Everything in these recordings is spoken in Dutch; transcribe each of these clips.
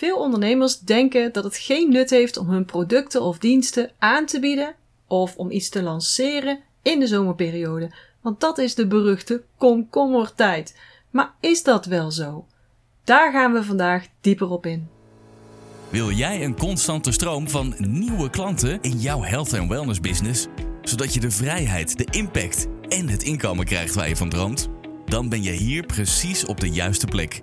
Veel ondernemers denken dat het geen nut heeft om hun producten of diensten aan te bieden of om iets te lanceren in de zomerperiode, want dat is de beruchte komkommertijd. Maar is dat wel zo? Daar gaan we vandaag dieper op in. Wil jij een constante stroom van nieuwe klanten in jouw health en wellness business, zodat je de vrijheid, de impact en het inkomen krijgt waar je van droomt? Dan ben je hier precies op de juiste plek.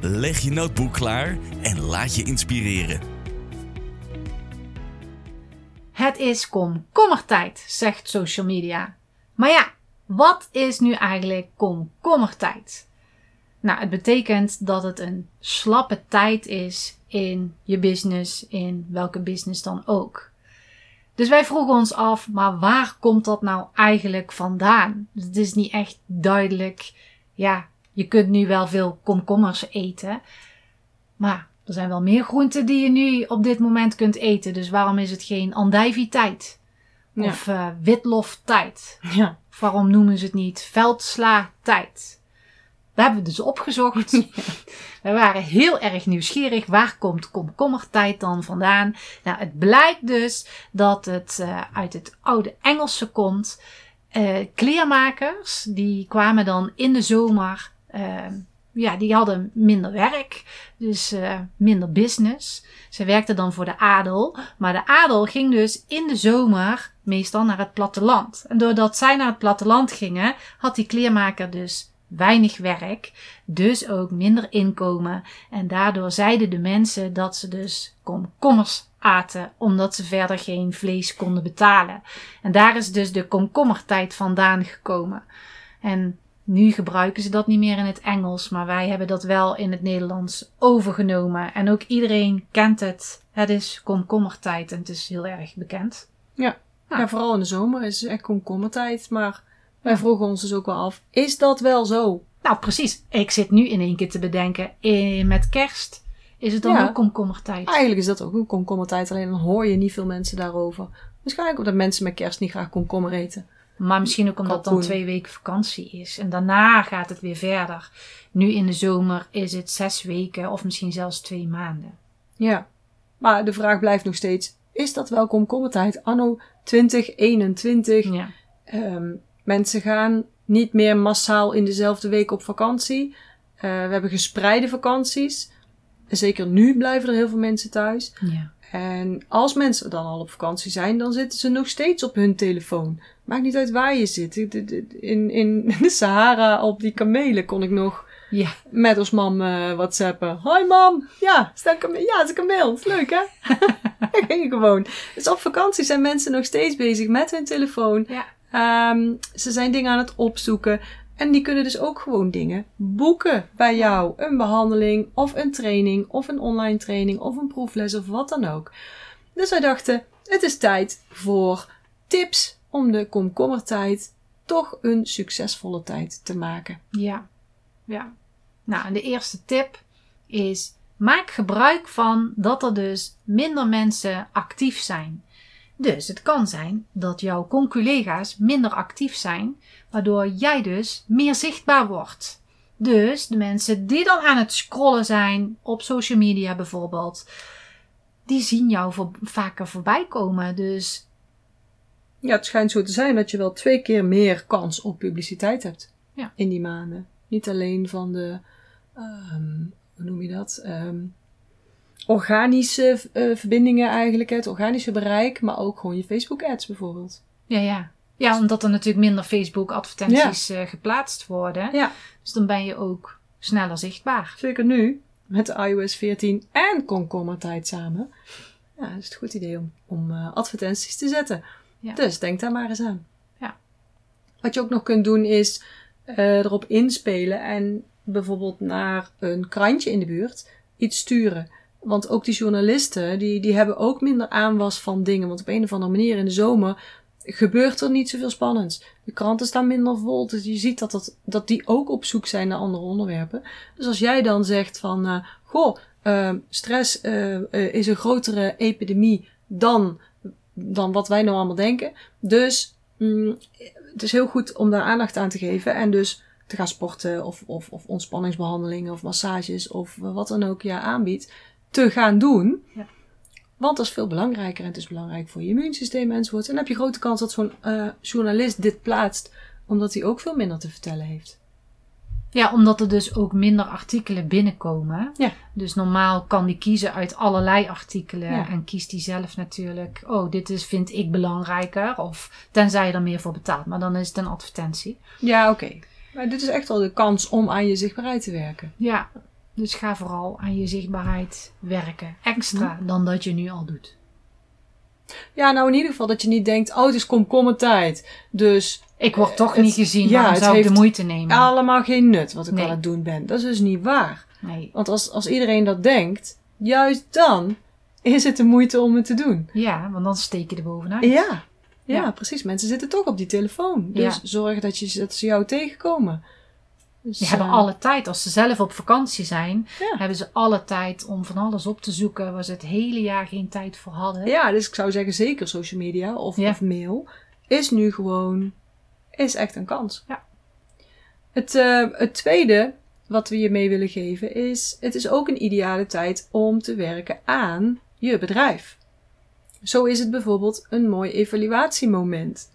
leg je notebook klaar en laat je inspireren. Het is komkommertijd, zegt social media. Maar ja, wat is nu eigenlijk komkommertijd? Nou, het betekent dat het een slappe tijd is in je business, in welke business dan ook. Dus wij vroegen ons af, maar waar komt dat nou eigenlijk vandaan? Het is niet echt duidelijk. Ja, je kunt nu wel veel komkommers eten, maar er zijn wel meer groenten die je nu op dit moment kunt eten. Dus waarom is het geen andijvie-tijd? Of uh, witlof-tijd? Ja. Waarom noemen ze het niet veldsla-tijd? We hebben dus opgezocht. We waren heel erg nieuwsgierig. Waar komt komkommertijd dan vandaan? Nou, het blijkt dus dat het uh, uit het oude Engelse komt. Uh, kleermakers, die kwamen dan in de zomer ja, die hadden minder werk, dus uh, minder business. Ze werkten dan voor de adel, maar de adel ging dus in de zomer meestal naar het platteland. En doordat zij naar het platteland gingen, had die kleermaker dus weinig werk, dus ook minder inkomen. En daardoor zeiden de mensen dat ze dus komkommers aten, omdat ze verder geen vlees konden betalen. En daar is dus de komkommertijd vandaan gekomen. En nu gebruiken ze dat niet meer in het Engels, maar wij hebben dat wel in het Nederlands overgenomen. En ook iedereen kent het. Het is komkommertijd en het is heel erg bekend. Ja, nou. ja vooral in de zomer is het echt komkommertijd. Maar wij vroegen ons dus ook wel af, is dat wel zo? Nou, precies. Ik zit nu in één keer te bedenken, eh, met kerst is het dan Ja. ook komkommertijd? Eigenlijk is dat ook een komkommertijd, alleen dan hoor je niet veel mensen daarover. Waarschijnlijk omdat mensen met kerst niet graag komkommer eten. Maar misschien ook omdat het dan twee weken vakantie is. En daarna gaat het weer verder. Nu in de zomer is het zes weken of misschien zelfs twee maanden. Ja, maar de vraag blijft nog steeds, is dat wel komkommertijd? Anno 2021. Ja. Ehm, mensen gaan niet meer massaal in dezelfde week op vakantie. Eh, we hebben gespreide vakanties. Zeker nu blijven er heel veel mensen thuis. ja. En als mensen dan al op vakantie zijn, dan zitten ze nog steeds op hun telefoon. Maakt niet uit waar je zit. In, in de Sahara op die kamelen kon ik nog Ja. met ons mam eh, whatsappen. Hoi mam! Ja, is dat kameel? Ja, is een kameel. Is leuk hè? Dat ging gewoon. Dus op vakantie zijn mensen nog steeds bezig met hun telefoon. Ja. Ehm, ze zijn dingen aan het opzoeken. En die kunnen dus ook gewoon dingen boeken bij jou. Een behandeling of een training of een online training of een proefles of wat dan ook. Dus wij dachten, het is tijd voor tips om de komkommertijd toch een succesvolle tijd te maken. Ja. Ja. Nou, en de eerste tip is: maak gebruik van dat er dus minder mensen actief zijn. Dus het kan zijn dat jouw conculega's minder actief zijn, waardoor jij dus meer zichtbaar wordt. Dus de mensen die dan aan het scrollen zijn op social media bijvoorbeeld, die zien jou voor, vaker voorbij komen. Dus Ja, het schijnt zo te zijn dat je wel twee keer meer kans op publiciteit hebt Ja. in die maanden. Niet alleen van de, ehm, hoe noem je dat? Ehm, organische eh, verbindingen eigenlijk, het organische bereik, maar ook gewoon je Facebook ads bijvoorbeeld. ja, ja. Ja, omdat er natuurlijk minder Facebook-advertenties eh, geplaatst worden. Ja. Dus dan ben je ook sneller zichtbaar. Zeker nu, met iOS 14 en komkommertijd samen. Ja, is het een goed idee om, om eh, advertenties te zetten. Ja. Dus denk daar maar eens aan. Ja. Wat je ook nog kunt doen is erop inspelen en bijvoorbeeld naar een krantje in de buurt iets sturen. Want ook die journalisten, die, die hebben ook minder aanwas van dingen. Want op een of andere manier in de zomer gebeurt er niet zoveel spannends. De kranten staan minder vol, dus je ziet dat, dat, dat die ook op zoek zijn naar andere onderwerpen. Dus als jij dan zegt van, uh, goh, uh, stress uh, is een grotere epidemie dan, dan wat wij nou allemaal denken. Dus mm, het is heel goed om daar aandacht aan te geven en dus te gaan sporten of, of, of ontspanningsbehandelingen of massages of wat dan ook je aanbiedt, te gaan doen. Ja. Want dat is veel belangrijker en het is belangrijk voor je immuunsysteem enzovoort. En dan heb je grote kans dat zo'n uh, journalist dit plaatst, omdat hij ook veel minder te vertellen heeft. Ja, omdat er dus ook minder artikelen binnenkomen. Ja. Dus normaal kan die kiezen uit allerlei artikelen. Ja. En kiest die zelf natuurlijk. Oh, dit is, vind ik belangrijker. Of tenzij je er meer voor betaalt. Maar dan is het een advertentie. Ja, oké. Okay. Maar dit is echt wel de kans om aan je zichtbaarheid te werken. Ja, dus ga vooral aan je zichtbaarheid werken. Extra hm. dan dat je nu al doet. Ja, nou in ieder geval dat je niet denkt, oh het is komkommertijd. Dus... Ik word toch niet gezien, ja, zou ik de moeite nemen? allemaal geen nut wat ik nee. aan het doen ben. Dat is dus niet waar. Nee. Want als, als iedereen dat denkt, juist dan is het de moeite om het te doen. Ja, want dan steek je er bovenuit. Ja, ja, ja. precies. Mensen zitten toch op die telefoon. Dus ja. zorg dat, je, dat ze jou tegenkomen. Dus, die hebben uh, alle tijd. Als ze zelf op vakantie zijn, ja. hebben ze alle tijd om van alles op te zoeken waar ze het hele jaar geen tijd voor hadden. Ja, dus ik zou zeggen zeker social media of, ja. of mail is nu gewoon, is echt een kans. Ja. Het, uh, het tweede wat we je mee willen geven is, het is ook een ideale tijd om te werken aan je bedrijf. Zo is het bijvoorbeeld een mooi evaluatiemoment.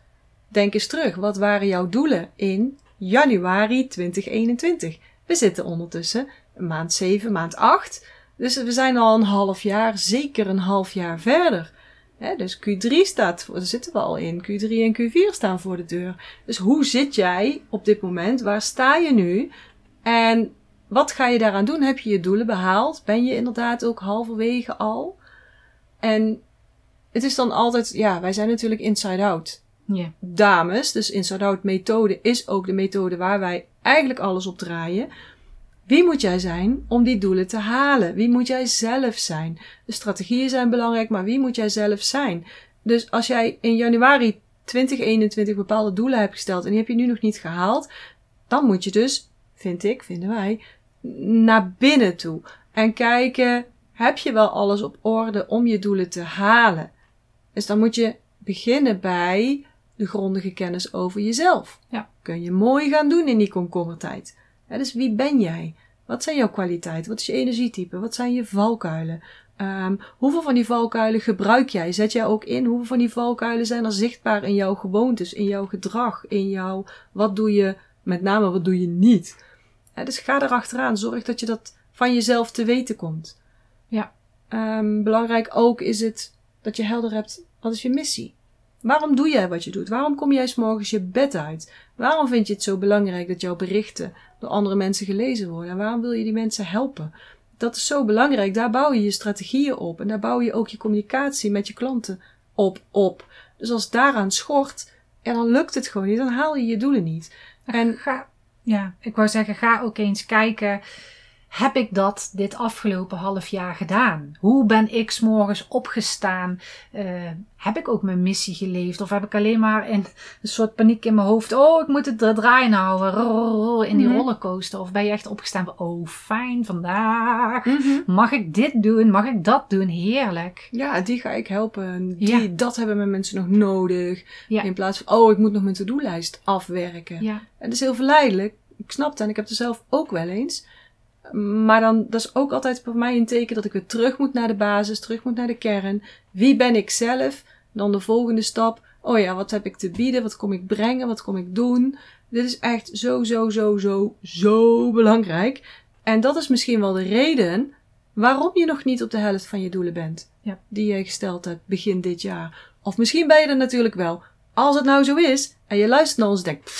Denk eens terug, wat waren jouw doelen in januari 2021. We zitten ondertussen maand 7, maand 8. Dus we zijn al een half jaar, zeker een half jaar verder. Dus Q3 staat, daar zitten we al in. Q3 en Q4 staan voor de deur. Dus hoe zit jij op dit moment? Waar sta je nu? En wat ga je daaraan doen? Heb je je doelen behaald? Ben je inderdaad ook halverwege al? En het is dan altijd, ja, wij zijn natuurlijk inside out yeah. dames. Dus Inside Out methode is ook de methode waar wij eigenlijk alles op draaien. Wie moet jij zijn om die doelen te halen? Wie moet jij zelf zijn? De strategieën zijn belangrijk, maar wie moet jij zelf zijn? Dus als jij in januari 2021 bepaalde doelen hebt gesteld en die heb je nu nog niet gehaald, dan moet je dus, vind ik, vinden wij, naar binnen toe en kijken, heb je wel alles op orde om je doelen te halen? Dus dan moet je beginnen bij de grondige kennis over jezelf. Ja. Kun je mooi gaan doen in die komkommertijd. Ja, dus wie ben jij? Wat zijn jouw kwaliteiten? Wat is je energietype? Wat zijn je valkuilen? Um, hoeveel van die valkuilen gebruik jij? Zet jij ook in? Hoeveel van die valkuilen zijn er zichtbaar in jouw gewoontes, in jouw gedrag, in jouw wat doe je, met name wat doe je niet? Ja, dus ga erachteraan. Zorg dat je dat van jezelf te weten komt. Ja. Um, belangrijk ook is het dat je helder hebt, wat is je missie? Waarom doe jij wat je doet? Waarom kom jij s morgens je bed uit? Waarom vind je het zo belangrijk dat jouw berichten door andere mensen gelezen worden? En waarom wil je die mensen helpen? Dat is zo belangrijk. Daar bouw je je strategieën op. En daar bouw je ook je communicatie met je klanten op. op. Dus als daaraan schort, en dan lukt het gewoon niet. Dan haal je je doelen niet. En ga, ja, ik wou zeggen, ga ook eens kijken heb ik dat dit afgelopen half jaar gedaan? Hoe ben ik s'morgens opgestaan? Uh, heb ik ook mijn missie geleefd? Of heb ik alleen maar een soort paniek in mijn hoofd? Oh, ik moet het draaien houden. In die rollercoaster. Of ben je echt opgestaan oh fijn, vandaag. Mag ik dit doen? Mag ik dat doen? Heerlijk. Ja, die ga ik helpen. Die. Dat hebben mijn mensen nog nodig. In plaats van, oh, ik moet nog mijn to-do-lijst afwerken. Ja. En dat is heel verleidelijk. Ik snap het en ik heb het zelf ook wel eens. Maar dan, dat is ook altijd voor mij een teken dat ik weer terug moet naar de basis, terug moet naar de kern. Wie ben ik zelf? Dan de volgende stap. Oh ja, wat heb ik te bieden? Wat kom ik brengen? Wat kom ik doen? Dit is echt zo, zo, zo, zo, zo belangrijk. En dat is misschien wel de reden waarom je nog niet op de helft van je doelen bent. Ja. Die je gesteld hebt begin dit jaar. Of misschien ben je er natuurlijk wel. Als het nou zo is en je luistert naar ons en denkt,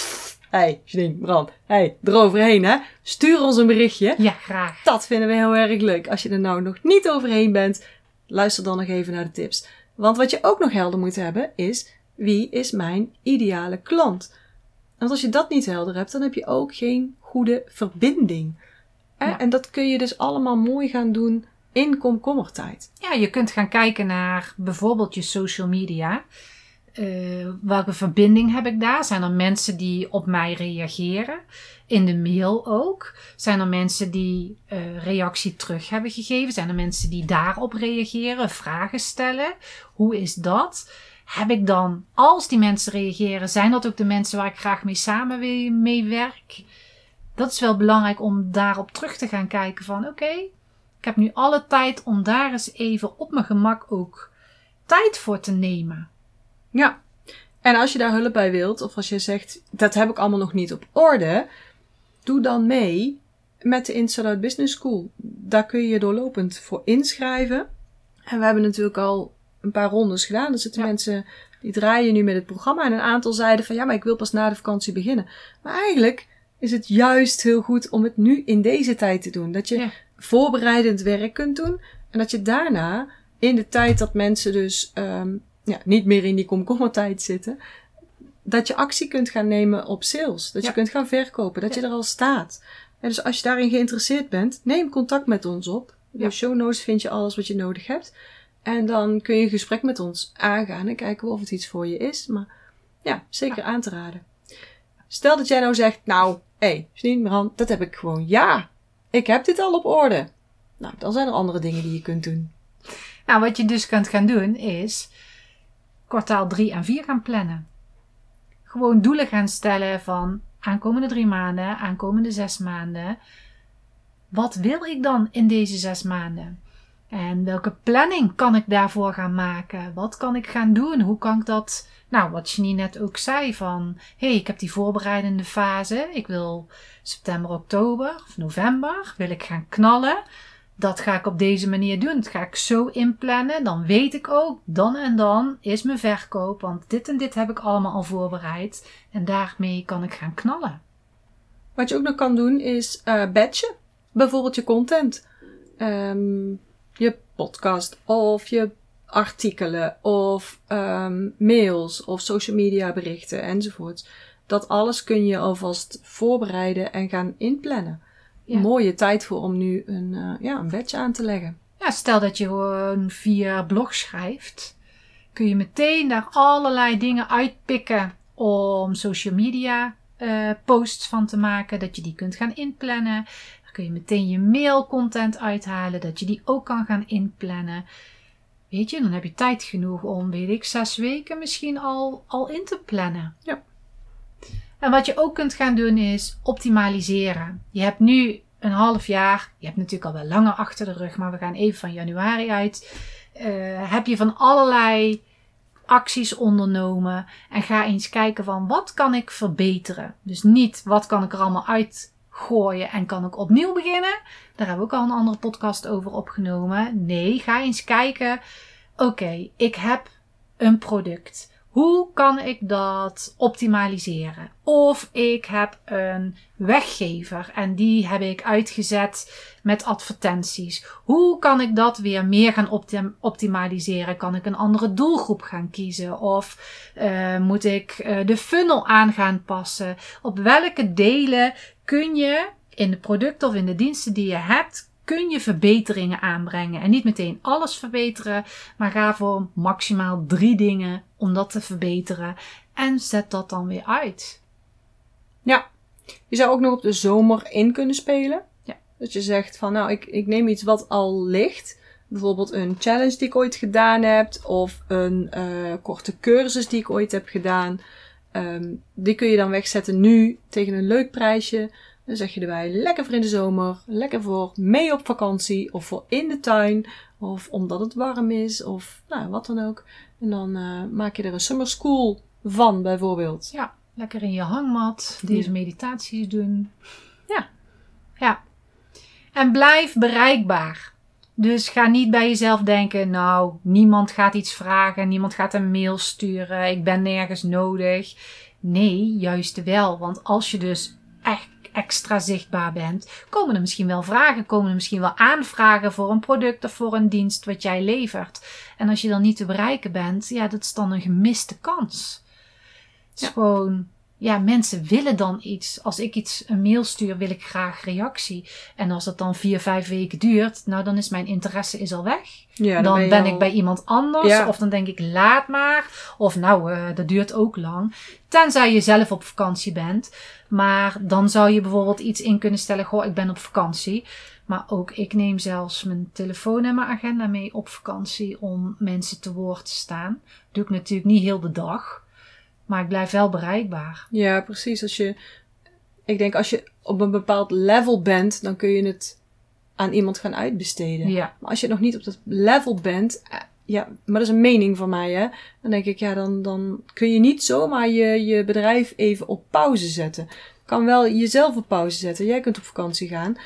hey, Janine, Brand, hey, eroverheen hè. Stuur ons een berichtje. Ja, graag. Dat vinden we heel erg leuk. Als je er nou nog niet overheen bent, luister dan nog even naar de tips. Want wat je ook nog helder moet hebben is, wie is mijn ideale klant? Want als je dat niet helder hebt, dan heb je ook geen goede verbinding. Ja. En dat kun je dus allemaal mooi gaan doen in komkommertijd. Ja, je kunt gaan kijken naar bijvoorbeeld je social media. Eh, welke verbinding heb ik daar? Zijn er mensen die op mij reageren? In de mail ook. Zijn er mensen die uh, reactie terug hebben gegeven? Zijn er mensen die daarop reageren, vragen stellen? Hoe is dat? Heb ik dan, als die mensen reageren, zijn dat ook de mensen waar ik graag mee samen mee werk? Dat is wel belangrijk om daarop terug te gaan kijken van oké, ik heb nu alle tijd om daar eens even op mijn gemak ook tijd voor te nemen. Ja. En als je daar hulp bij wilt, of als je zegt, dat heb ik allemaal nog niet op orde, doe dan mee met de Inside Out Business School. Daar kun je je doorlopend voor inschrijven. En we hebben natuurlijk al een paar rondes gedaan. Er zitten mensen die draaien nu met het programma. En een aantal zeiden van ja, maar ik wil pas na de vakantie beginnen. Maar eigenlijk is het juist heel goed om het nu in deze tijd te doen. Dat je voorbereidend werk kunt doen. En dat je daarna, in de tijd dat mensen dus um, ja, niet meer in die komkommertijd zitten, dat je actie kunt gaan nemen op sales. Dat je kunt gaan verkopen, dat je er al staat. En dus als je daarin geïnteresseerd bent, neem contact met ons op. In de show notes vind je alles wat je nodig hebt. En dan kun je een gesprek met ons aangaan en kijken of het iets voor je is. Maar ja, zeker aan te raden. Stel dat jij nou zegt, nou, hé, hey, Janine, dat heb ik gewoon. Ja, ik heb dit al op orde. Nou, dan zijn er andere dingen die je kunt doen. Nou, wat je dus kunt gaan doen is kwartaal 3 en 4 gaan plannen. Gewoon doelen gaan stellen van aankomende drie maanden, aankomende zes maanden. Wat wil ik dan in deze zes maanden? En welke planning kan ik daarvoor gaan maken? Wat kan ik gaan doen? Hoe kan ik dat? Nou, wat Janine net ook zei van, hé, hey, ik heb die voorbereidende fase. Ik wil september, oktober of november, wil ik gaan knallen dat ga ik op deze manier doen. Dat ga ik zo inplannen. Dan weet ik ook, dan en dan is mijn verkoop. Want dit en dit heb ik allemaal al voorbereid. En daarmee kan ik gaan knallen. Wat je ook nog kan doen is uh, batchen. Bijvoorbeeld je content. Um, je podcast of je artikelen of um, mails of social media berichten enzovoort. Dat alles kun je alvast voorbereiden en gaan inplannen mooie tijd voor om nu een, uh, ja, een badge aan te leggen. Ja, stel dat je gewoon via blog schrijft. Kun je meteen daar allerlei dingen uitpikken om social media uh, posts van te maken. Dat je die kunt gaan inplannen. Dan kun je meteen je mailcontent uithalen. Dat je die ook kan gaan inplannen. Weet je, dan heb je tijd genoeg om, weet ik, zes weken misschien al, al in te plannen. Ja. En wat je ook kunt gaan doen is optimaliseren. Je hebt nu een half jaar, je hebt natuurlijk al wel langer achter de rug, maar we gaan even van januari uit. Uh, heb je van allerlei acties ondernomen en ga eens kijken van wat kan ik verbeteren. Dus niet wat kan ik er allemaal uitgooien en kan ik opnieuw beginnen. Daar hebben we ook al een andere podcast over opgenomen. Nee, ga eens kijken. Oké, ik heb een product. Hoe kan ik dat optimaliseren? Of ik heb een weggever en die heb ik uitgezet met advertenties. Hoe kan ik dat weer meer gaan optim optimaliseren? Kan ik een andere doelgroep gaan kiezen? Of uh, moet ik uh, de funnel aan gaan passen? Op welke delen kun je in de producten of in de diensten die je hebt, kun je verbeteringen aanbrengen. En niet meteen alles verbeteren, maar ga voor maximaal drie dingen om dat te verbeteren. En zet dat dan weer uit. Ja, je zou ook nog op de zomer in kunnen spelen. Ja. Dat je zegt van nou, ik, ik neem iets wat al ligt. Bijvoorbeeld een challenge die ik ooit gedaan heb. Of een uh, korte cursus die ik ooit heb gedaan. Um, die kun je dan wegzetten nu tegen een leuk prijsje. Dan zeg je erbij lekker voor in de zomer, lekker voor mee op vakantie of voor in de tuin of omdat het warm is of nou, wat dan ook. En dan uh, maak je er een summer school van bijvoorbeeld. Ja, lekker in je hangmat, deze meditaties doen. Ja. Ja. En blijf bereikbaar. Dus ga niet bij jezelf denken, nou, niemand gaat iets vragen, niemand gaat een mail sturen, ik ben nergens nodig. Nee, juist wel. Want als je dus echt extra zichtbaar bent, komen er misschien wel vragen, komen er misschien wel aanvragen voor een product of voor een dienst wat jij levert. En als je dan niet te bereiken bent, ja, dat is dan een gemiste kans. Het is gewoon, ja, mensen willen dan iets. Als ik iets een mail stuur, wil ik graag reactie. En als dat dan vier, vijf weken duurt, nou dan is mijn interesse is al weg. Ja, dan je ben, al- ik bij iemand anders. Ja. Of dan denk ik, laat maar. Of nou, eh, dat duurt ook lang. Tenzij je zelf op vakantie bent. Maar dan zou je bijvoorbeeld iets in kunnen stellen. Goh, ik ben op vakantie. Maar ook ik neem zelfs mijn telefoon en mijn agenda mee op vakantie om mensen te woord te staan. Doe ik natuurlijk niet heel de dag. Maar ik blijf wel bereikbaar. Ja, precies. Als je, ik denk als je op een bepaald level bent, dan kun je het aan iemand gaan uitbesteden. Ja. Maar als je nog niet op dat level bent, eh, ja, maar dat is een mening van mij, hè. Dan denk ik, ja, dan, dan kun je niet zomaar je, je bedrijf even op pauze zetten. Kan wel jezelf op pauze zetten. Jij kunt op vakantie gaan.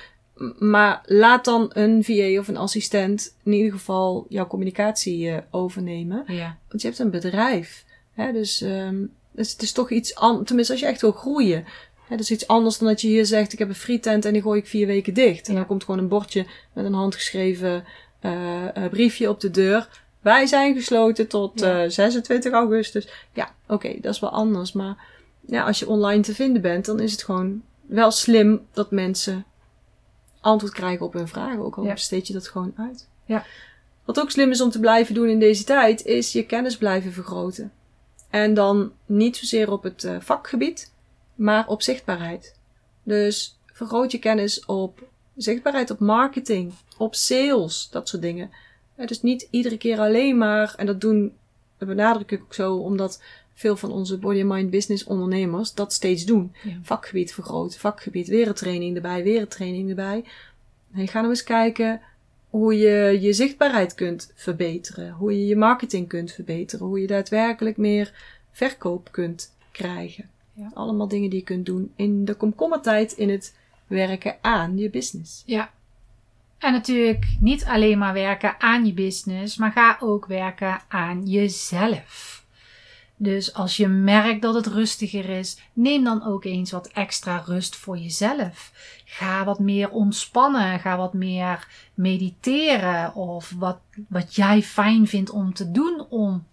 Maar laat dan een VA of een assistent in ieder geval jouw communicatie eh, overnemen. Ja. Want je hebt een bedrijf. Hè? Dus, ehm, dus het is toch iets anders. Tenminste, als je echt wil groeien. Hè? Dat is iets anders dan dat je hier zegt: Ik heb een frietent en die gooi ik vier weken dicht. En dan komt gewoon een bordje met een handgeschreven eh, eh, briefje op de deur. Wij zijn gesloten tot Ja. eh, 26 augustus. Ja, oké, dat is wel anders. Maar ja, als je online te vinden bent, dan is het gewoon wel slim dat mensen antwoord krijgen op hun vragen. Ook al Ja. besteed je dat gewoon uit. Ja. Wat ook slim is om te blijven doen in deze tijd, is je kennis blijven vergroten. En dan niet zozeer op het eh, vakgebied, maar op zichtbaarheid. Dus vergroot je kennis op zichtbaarheid, op marketing, op sales, dat soort dingen. Eh, dus niet iedere keer alleen maar, en dat doen, dat benadruk ik ook zo, omdat veel van onze body and mind business ondernemers dat steeds doen. Ja. Vakgebied vergroten, vakgebied, weer een training erbij, weer een training erbij. En ga nou eens kijken hoe je je zichtbaarheid kunt verbeteren, hoe je je marketing kunt verbeteren, hoe je daadwerkelijk meer verkoop kunt krijgen. Ja. Allemaal dingen die je kunt doen in de komkommertijd in het werken aan je business. Ja. En natuurlijk niet alleen maar werken aan je business, maar ga ook werken aan jezelf. Dus als je merkt dat het rustiger is, neem dan ook eens wat extra rust voor jezelf. Ga wat meer ontspannen, ga wat meer mediteren of wat, wat jij fijn vindt om te doen om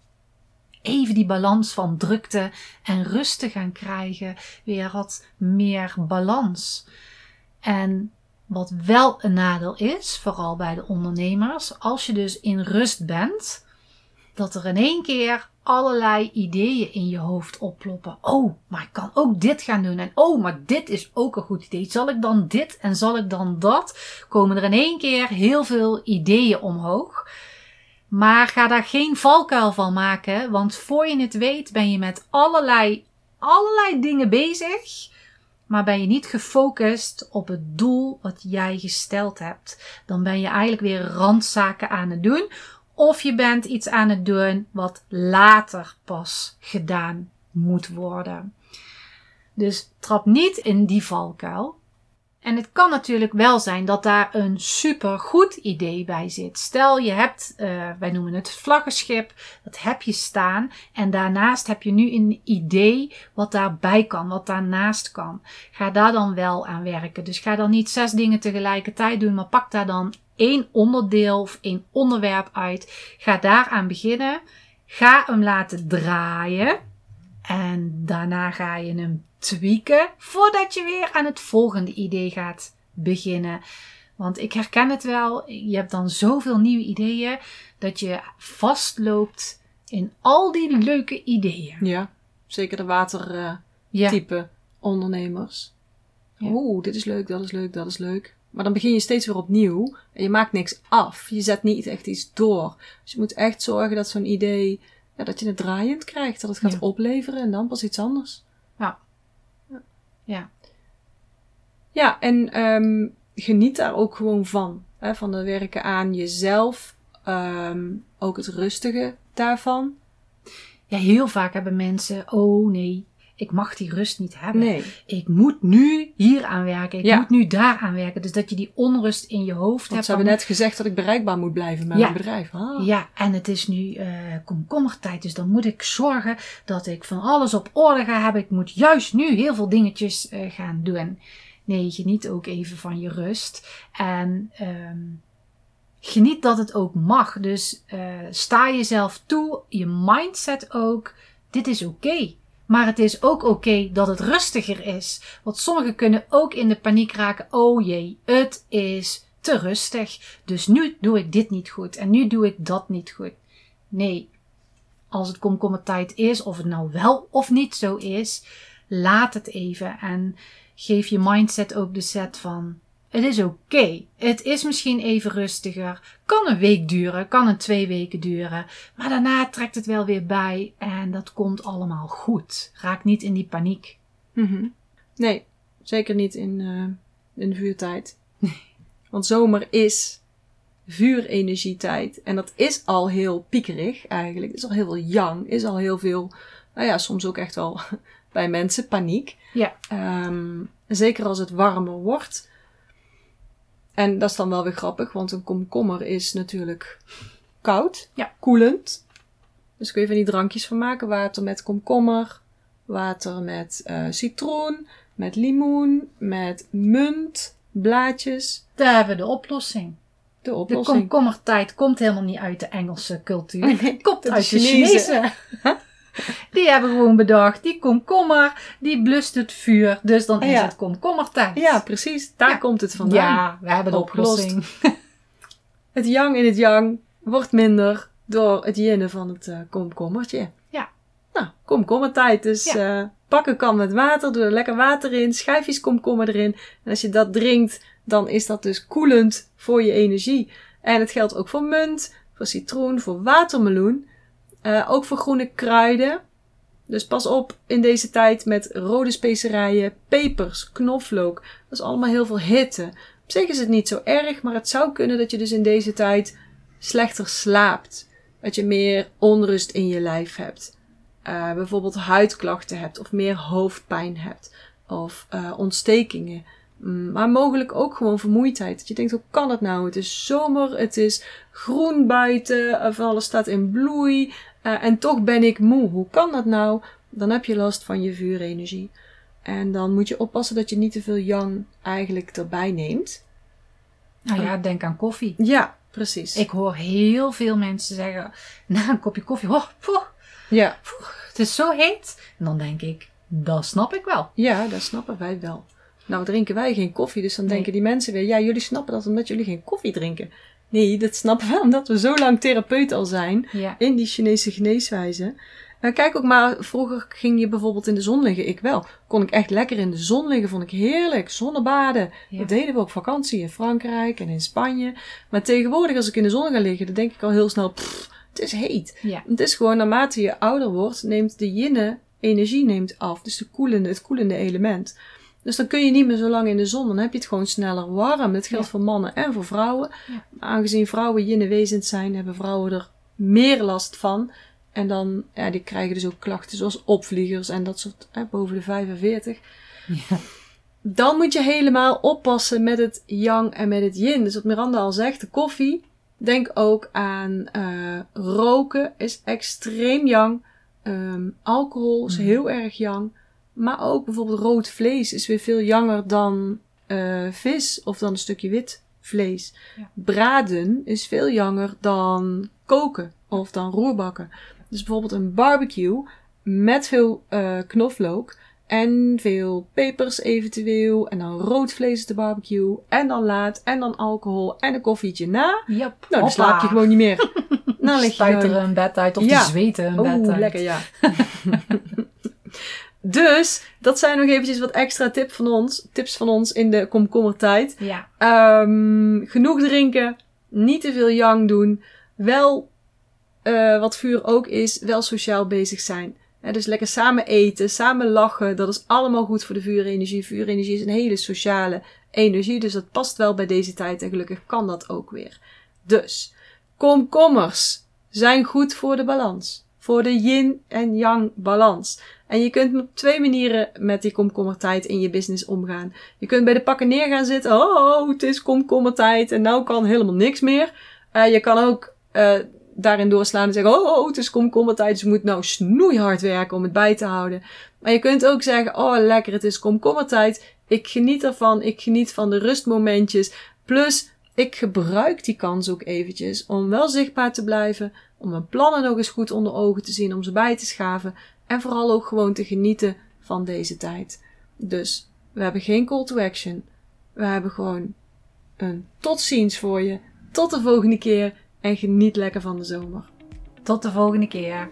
even die balans van drukte en rust te gaan krijgen. Weer wat meer balans. En wat wel een nadeel is, vooral bij de ondernemers, als je dus in rust bent, dat er in één keer allerlei ideeën in je hoofd opploppen. Oh, maar ik kan ook dit gaan doen. En oh, maar dit is ook een goed idee. Zal ik dan dit en zal ik dan dat? Komen er in één keer heel veel ideeën omhoog. Maar ga daar geen valkuil van maken, want voor je het weet ben je met allerlei, allerlei dingen bezig maar ben je niet gefocust op het doel wat jij gesteld hebt, dan ben je eigenlijk weer randzaken aan het doen. Of je bent iets aan het doen wat later pas gedaan moet worden. Dus trap niet in die valkuil. En het kan natuurlijk wel zijn dat daar een super goed idee bij zit. Stel je hebt, eh, wij noemen het vlaggenschip, dat heb je staan. En daarnaast heb je nu een idee wat daarbij kan, wat daarnaast kan. Ga daar dan wel aan werken. Dus ga dan niet zes dingen tegelijkertijd doen, maar pak daar dan één onderdeel of één onderwerp uit. Ga daaraan beginnen. Ga hem laten draaien. En daarna ga je hem tweaken voordat je weer aan het volgende idee gaat beginnen. Want ik herken het wel, je hebt dan zoveel nieuwe ideeën dat je vastloopt in al die leuke ideeën. Ja, zeker de watertype Ja, ondernemers. Ja. Oeh, dit is leuk, dat is leuk, dat is leuk. Maar dan begin je steeds weer opnieuw en je maakt niks af. Je zet niet echt iets door. Dus je moet echt zorgen dat zo'n idee, ja, dat je het draaiend krijgt, dat het gaat Ja. opleveren en dan pas iets anders. ja, Ja, en ehm, geniet daar ook gewoon van. Hè, van het werken aan jezelf. ehm, ook het rustige daarvan. ja, heel vaak hebben mensen, oh nee, ik mag die rust niet hebben. Nee. Ik moet nu hier aan werken, ik Ja. moet nu daar aan werken. Dus dat je die onrust in je hoofd Want hebt. ze hebben net gezegd dat ik bereikbaar moet blijven met Ja. mijn bedrijf. Ah. Ja, en het is nu eh komkommertijd, dus dan moet ik zorgen dat ik van alles op orde ga hebben. Ik moet juist nu heel veel dingetjes eh, gaan doen. Nee, geniet ook even van je rust. En ehm, geniet dat het ook mag. Dus eh, sta jezelf toe, je mindset ook. Dit is oké. Maar het is ook oké dat het rustiger is. Want sommigen kunnen ook in de paniek raken. Oh jee, het is te rustig. Dus nu doe ik dit niet goed. En nu doe ik dat niet goed. Nee, als het komkommertijd is, of het nou wel of niet zo is, laat het even. En geef je mindset ook de set van het is oké. Het is misschien even rustiger. Kan een week duren, kan een twee weken duren. Maar daarna trekt het wel weer bij en dat komt allemaal goed. Raak niet in die paniek. Mhm. Nee, zeker niet in, eh, in de vuurtijd. Want zomer is vuurenergietijd. En dat is al heel piekerig eigenlijk. Is al heel veel yang. Is al heel veel, nou ja, soms ook echt wel bij mensen paniek. Ja. Ehm, zeker als het warmer wordt. En dat is dan wel weer grappig, want een komkommer is natuurlijk koud, Ja. koelend. Dus kun je van die drankjes van maken. Water met komkommer, water met eh, citroen, met limoen, met munt, blaadjes. Daar hebben we de oplossing. De De oplossing. komkommertijd komt helemaal niet uit de Engelse cultuur. Nee, Het komt de uit de Chinezen. Chinezen. Die hebben gewoon bedacht, die komkommer, die blust het vuur. Dus dan is Ja. het komkommertijd. Ja, precies. Daar Ja. komt het vandaan. Ja, we hebben de oplossing. Het yang in het yang wordt minder door het jinnen van het eh, komkommertje. Ja. Nou, komkommertijd. Dus eh, pak een kan met water, doe er lekker water in, schijfjes komkommer erin. En als je dat drinkt, dan is dat dus koelend voor je energie. En het geldt ook voor munt, voor citroen, voor watermeloen. Eh, ook voor groene kruiden. Dus pas op in deze tijd met rode specerijen, pepers, knoflook. Dat is allemaal heel veel hitte. Op zich is het niet zo erg, maar het zou kunnen dat je dus in deze tijd slechter slaapt. Dat je meer onrust in je lijf hebt. Eh, bijvoorbeeld huidklachten hebt of meer hoofdpijn hebt. Of eh, ontstekingen. Mm, Maar mogelijk ook gewoon vermoeidheid. Dat je denkt, hoe kan het nou? Het is zomer, het is groen buiten, van alles staat in bloei. eh, en toch ben ik moe. Hoe kan dat nou? Dan heb je last van je vuurenergie. En dan moet je oppassen dat je niet te veel yang eigenlijk erbij neemt. Nou ja, denk aan koffie. Ja, precies. Ik hoor heel veel mensen zeggen, na een kopje koffie, oh, poeh, Ja, het is zo heet. En dan denk ik, dat snap ik wel. ja, dat snappen wij wel. Nou drinken wij geen koffie, dus dan Nee. denken die mensen weer, ja, jullie snappen dat omdat jullie geen koffie drinken. Nee, dat snappen we omdat we zo lang therapeut al zijn Ja. in die Chinese geneeswijze. En kijk ook maar, vroeger ging je bijvoorbeeld in de zon liggen. Ik wel. Kon ik echt lekker in de zon liggen, vond ik heerlijk. Zonnebaden. Ja. Dat deden we op vakantie in Frankrijk en in Spanje. Maar tegenwoordig, als ik in de zon ga liggen, dan denk ik al heel snel, pff, het is heet. Ja. Het is gewoon, naarmate je ouder wordt, neemt de yinne energie neemt af. Dus de koelende, het koelende element. Dus dan kun je niet meer zo lang in de zon. Dan heb je het gewoon sneller warm. Dat geldt Ja. voor mannen en voor vrouwen. Ja. Aangezien vrouwen yinne wezens zijn, hebben vrouwen er meer last van. En dan, ja, die krijgen dus ook klachten zoals opvliegers en dat soort, hè, boven de 45. Ja. Dan moet je helemaal oppassen met het yang en met het yin. Dus wat Miranda al zegt, de koffie. Denk ook aan eh, roken is extreem yang. Ehm, alcohol is Mhm. heel erg yang. Maar ook bijvoorbeeld rood vlees is weer veel janger dan eh, vis of dan een stukje wit vlees. Ja. Braden is veel janger dan koken of dan roerbakken. Dus bijvoorbeeld een barbecue met veel eh, knoflook en veel pepers eventueel. En dan rood vlees op de barbecue. En dan laat. En dan alcohol. En een koffietje na. Yep. Nou, dan slaap je gewoon niet meer. Dan lig je een bed uit of Ja. die zweten een bed Oeh, uit. lekker ja. dus, dat zijn nog eventjes wat extra tip van ons, tips van ons in de komkommertijd. Ja. Ehm, genoeg drinken. Niet te veel yang doen. Wel, eh, wat vuur ook is, wel sociaal bezig zijn. Dus lekker samen eten, samen lachen. Dat is allemaal goed voor de vuurenergie. Vuurenergie is een hele sociale energie. Dus dat past wel bij deze tijd. En gelukkig kan dat ook weer. Dus, komkommers zijn goed voor de balans. Voor de yin en yang balans. En je kunt op twee manieren met die komkommertijd in je business omgaan. Je kunt bij de pakken neer gaan zitten. Oh, het is komkommertijd en nou kan helemaal niks meer. Eh, je kan ook eh, daarin doorslaan en zeggen, oh, oh, het is komkommertijd, dus je moet nou snoeihard werken om het bij te houden. Maar je kunt ook zeggen, oh, lekker, het is komkommertijd. Ik geniet ervan, ik geniet van de rustmomentjes. Plus, ik gebruik die kans ook eventjes om wel zichtbaar te blijven, om mijn plannen nog eens goed onder ogen te zien, om ze bij te schaven en vooral ook gewoon te genieten van deze tijd. Dus we hebben geen call to action. We hebben gewoon een tot ziens voor je. Tot de volgende keer en geniet lekker van de zomer. Tot de volgende keer.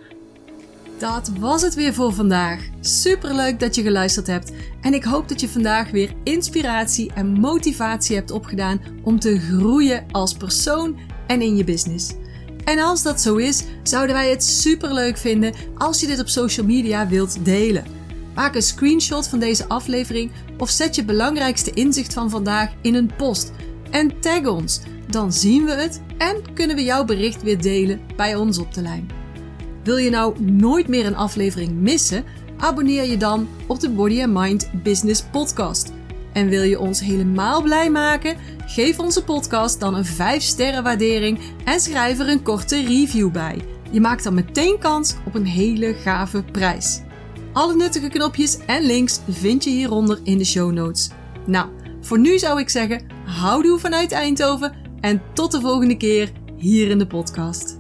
Dat was het weer voor vandaag. Super leuk dat je geluisterd hebt. En ik hoop dat je vandaag weer inspiratie en motivatie hebt opgedaan om te groeien als persoon en in je business. En als dat zo is, zouden wij het super leuk vinden als je dit op social media wilt delen. Maak een screenshot van deze aflevering of zet je belangrijkste inzicht van vandaag in een post en tag ons. Dan zien we het en kunnen we jouw bericht weer delen bij ons op de lijn. Wil je nou nooit meer een aflevering missen? Abonneer je dan op de Body and Mind Business Podcast. En wil je ons helemaal blij maken? Geef onze podcast dan een 5 sterren waardering en schrijf er een korte review bij. Je maakt dan meteen kans op een hele gave prijs. Alle nuttige knopjes en links vind je hieronder in de show notes. Nou, voor nu zou ik zeggen, houdoe vanuit Eindhoven en tot de volgende keer hier in de podcast.